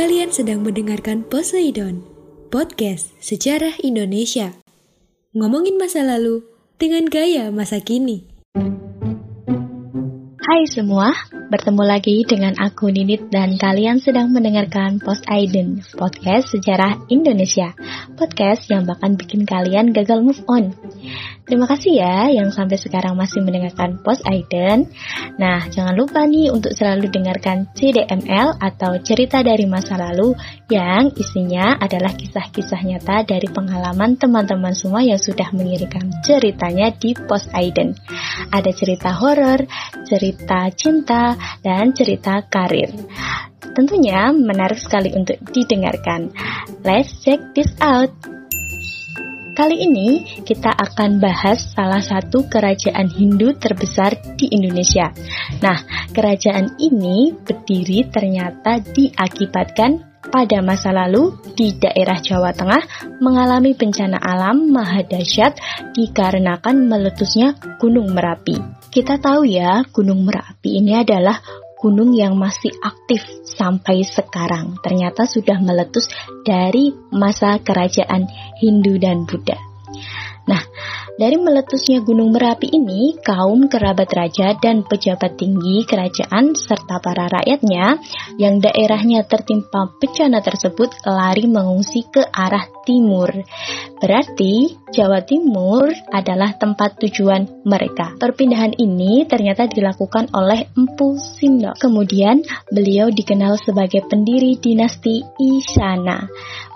Kalian sedang mendengarkan Poseidon, podcast sejarah Indonesia. Ngomongin masa lalu dengan gaya masa kini. Hai semua, bertemu lagi dengan aku Ninit dan kalian sedang mendengarkan Post Aiden, podcast sejarah Indonesia. Podcast yang bahkan bikin kalian gagal move on. Terima kasih ya yang sampai sekarang masih mendengarkan Post Aiden. Nah, jangan lupa nih untuk selalu dengarkan CDML atau cerita dari masa lalu yang isinya adalah kisah-kisah nyata dari pengalaman teman-teman semua yang sudah mengirimkan ceritanya di Post Aiden. Ada cerita horor, cerita cinta, dan cerita karir. Tentunya menarik sekali untuk didengarkan. Let's check this out. Kali ini kita akan bahas salah satu kerajaan Hindu terbesar di Indonesia. Nah, kerajaan ini berdiri ternyata diakibatkan pada masa lalu di daerah Jawa Tengah mengalami bencana alam maha dahsyat dikarenakan meletusnya Gunung Merapi. Kita tahu ya, Gunung Merapi ini adalah gunung yang masih aktif sampai sekarang. Ternyata sudah meletus dari masa kerajaan Hindu dan Buddha. Nah, dari meletusnya Gunung Merapi ini, kaum kerabat raja dan pejabat tinggi kerajaan serta para rakyatnya yang daerahnya tertimpa bencana tersebut lari mengungsi ke arah timur. Berarti Jawa Timur adalah tempat tujuan mereka. Perpindahan ini ternyata dilakukan oleh Empu Sindo. Kemudian beliau dikenal sebagai pendiri dinasti Isyana.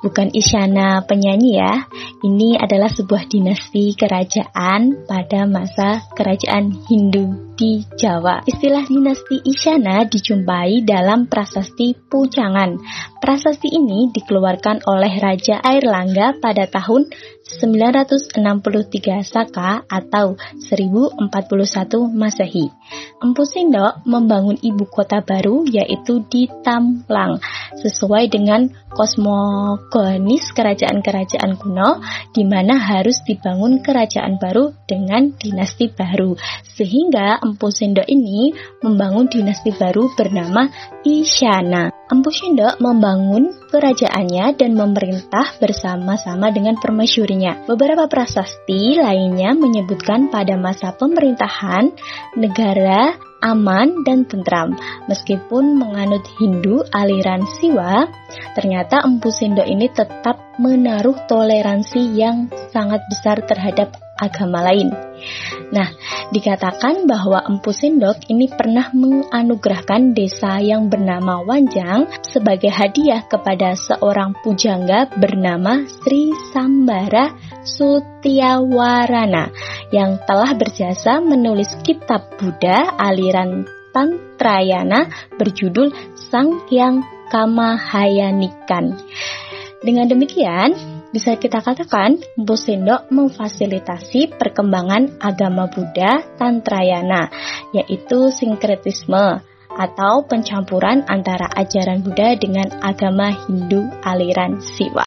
Bukan Isyana penyanyi ya. Ini adalah sebuah dinasti kerajaan pada masa kerajaan Hindu di Jawa. Istilah dinasti Isyana dijumpai dalam prasasti Pujangan. Prasasti ini dikeluarkan oleh Raja Airlangga pada tahun 963 Saka atau 1041 Masehi. Empu Sindok membangun ibu kota baru yaitu di Tamlang sesuai dengan kosmogonis kerajaan-kerajaan kuno di mana harus dibangun kerajaan baru dengan dinasti baru. Sehingga Empu Sindok ini membangun dinasti baru bernama Isyana. Empu Sindok membangun kerajaannya dan memerintah bersama-sama dengan permaisurinya. Beberapa prasasti lainnya menyebutkan pada masa pemerintahan negara aman dan tentram. Meskipun menganut Hindu aliran Siwa, ternyata Empu Sindok ini tetap menaruh toleransi yang sangat besar terhadap agama lain. Nah, dikatakan bahwa Empu Sindok ini pernah menganugerahkan desa yang bernama Wanjang sebagai hadiah kepada seorang pujangga bernama Sri Sambara Sutiawarana yang telah berjasa menulis kitab Buddha aliran Tantrayana berjudul Sang Hyang Kamahayanikan. Dengan demikian, bisa kita katakan Empu Sindok memfasilitasi perkembangan agama Buddha Tantrayana, yaitu sinkretisme atau pencampuran antara ajaran Buddha dengan agama Hindu aliran Siwa.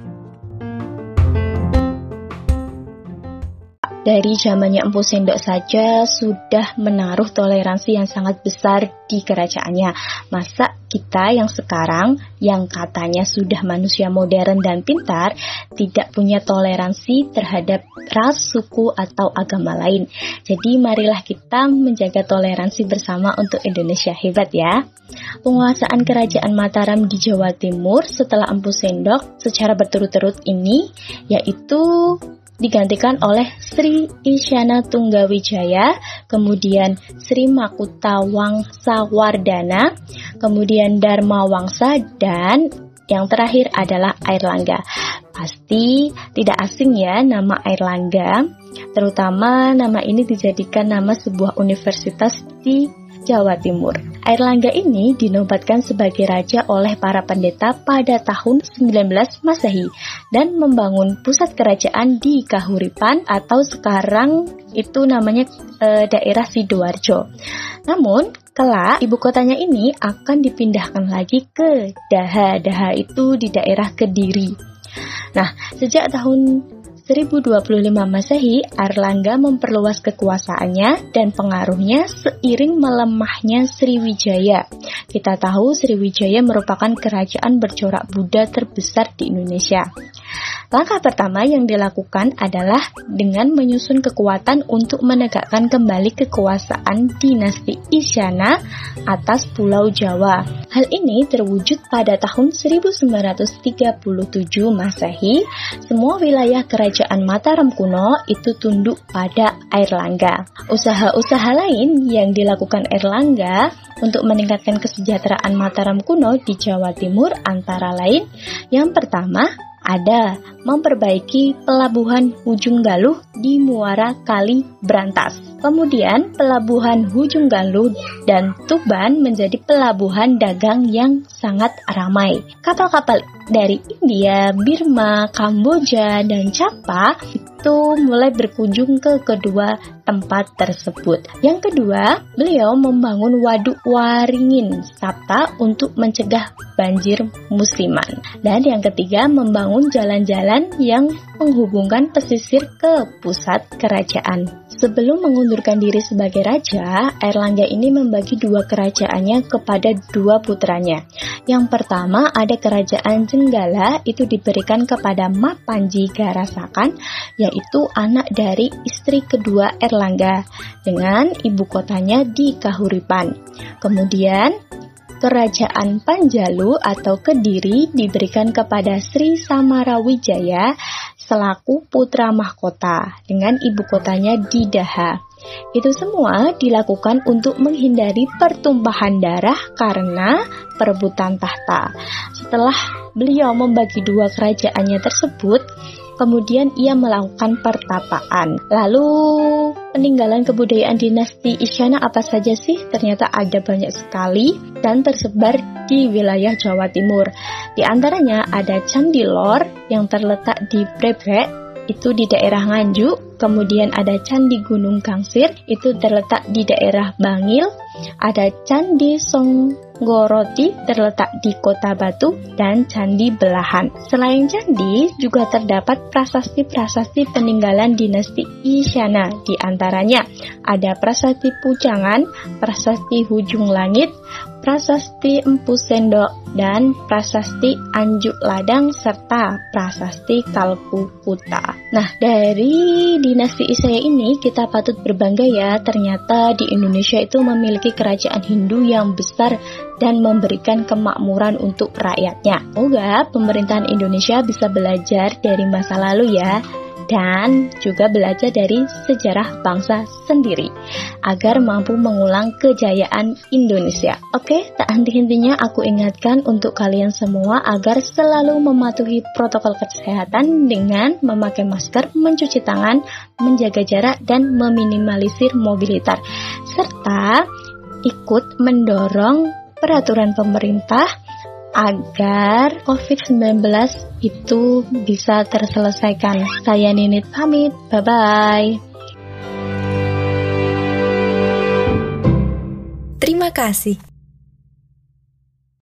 Dari zamannya Empu Sendok saja sudah menaruh toleransi yang sangat besar di kerajaannya. Masa kita yang sekarang yang katanya sudah manusia modern dan pintar tidak punya toleransi terhadap ras, suku atau agama lain. Jadi marilah kita menjaga toleransi bersama untuk Indonesia hebat ya. Penguasaan kerajaan Mataram di Jawa Timur setelah Empu Sendok secara berturut-turut ini yaitu digantikan oleh Sri Isyana Tunggawijaya, kemudian Sri Makuta Wangsa Wardana, kemudian Dharma Wangsa, dan yang terakhir adalah Airlangga. Pasti tidak asing ya nama Airlangga, terutama nama ini dijadikan nama sebuah universitas di Jawa Timur. Airlangga ini dinobatkan sebagai raja oleh para pendeta pada tahun 19 Masehi dan membangun pusat kerajaan di Kahuripan atau sekarang itu namanya e, daerah Sidoarjo. Namun, kelak ibu kotanya ini akan dipindahkan lagi ke Daha. Daha itu di daerah Kediri. Nah, sejak tahun 1025 Masehi, Arlangga memperluas kekuasaannya dan pengaruhnya seiring melemahnya Sriwijaya. Kita tahu Sriwijaya merupakan kerajaan bercorak Buddha terbesar di Indonesia. Langkah pertama yang dilakukan adalah dengan menyusun kekuatan untuk menegakkan kembali kekuasaan dinasti Isyana atas Pulau Jawa. Hal ini terwujud pada tahun 1937 Masehi. Semua wilayah kerajaan Mataram kuno itu tunduk pada Airlangga. Usaha-usaha lain yang dilakukan Airlangga untuk meningkatkan kesejahteraan Mataram kuno di Jawa Timur antara lain yang pertama ada memperbaiki pelabuhan Ujung Galuh di Muara Kali Brantas. Kemudian pelabuhan Ujung Galuh dan Tuban menjadi pelabuhan dagang yang sangat ramai. Kapal-kapal dari India, Birma, Kamboja, dan Java itu mulai berkunjung ke kedua tempat tersebut. Yang kedua, beliau membangun waduk Waringin Sabta untuk mencegah banjir musiman. Dan yang ketiga, membangun jalan-jalan yang menghubungkan pesisir ke pusat kerajaan. Sebelum mengundurkan diri sebagai raja, Erlangga ini membagi dua kerajaannya kepada dua putranya. Yang pertama ada kerajaan Jenggala itu diberikan kepada Mapanji Garasakan, yaitu anak dari istri kedua Erlangga, dengan ibu kotanya di Kahuripan. Kemudian Kerajaan Panjalu atau Kediri diberikan kepada Sri Samarawijaya selaku putra mahkota dengan ibu kotanya di Daha. Itu semua dilakukan untuk menghindari pertumpahan darah karena perebutan tahta. Setelah beliau membagi dua kerajaannya tersebut, Kemudian ia melakukan pertapaan. Lalu peninggalan kebudayaan dinasti Isyana apa saja sih? Ternyata ada banyak sekali dan tersebar di wilayah Jawa Timur. Di antaranya ada Candi Lor yang terletak di Brebrek itu di daerah Nganjuk, kemudian ada Candi Gunung Gangsir itu terletak di daerah Bangil, ada Candi Song Goroti terletak di Kota Batu dan Candi Belahan. Selain candi, juga terdapat prasasti-prasasti peninggalan dinasti Isyana. Di antaranya ada prasasti Pujangan, prasasti Hujung Langit, prasasti Empu Sendok, dan prasasti Anjuk Ladang serta prasasti Kalku Puta. Nah, dari dinasti Isaya ini kita patut berbangga ya, ternyata di Indonesia itu memiliki kerajaan Hindu yang besar dan memberikan kemakmuran untuk rakyatnya. Semoga pemerintahan Indonesia bisa belajar dari masa lalu ya dan juga belajar dari sejarah bangsa sendiri agar mampu mengulang kejayaan Indonesia. Oke, tak henti-hentinya aku ingatkan untuk kalian semua agar selalu mematuhi protokol kesehatan dengan memakai masker, mencuci tangan, menjaga jarak dan meminimalisir mobilitas serta ikut mendorong peraturan pemerintah agar COVID-19 itu bisa terselesaikan. Saya Ninit pamit, bye-bye. Terima kasih.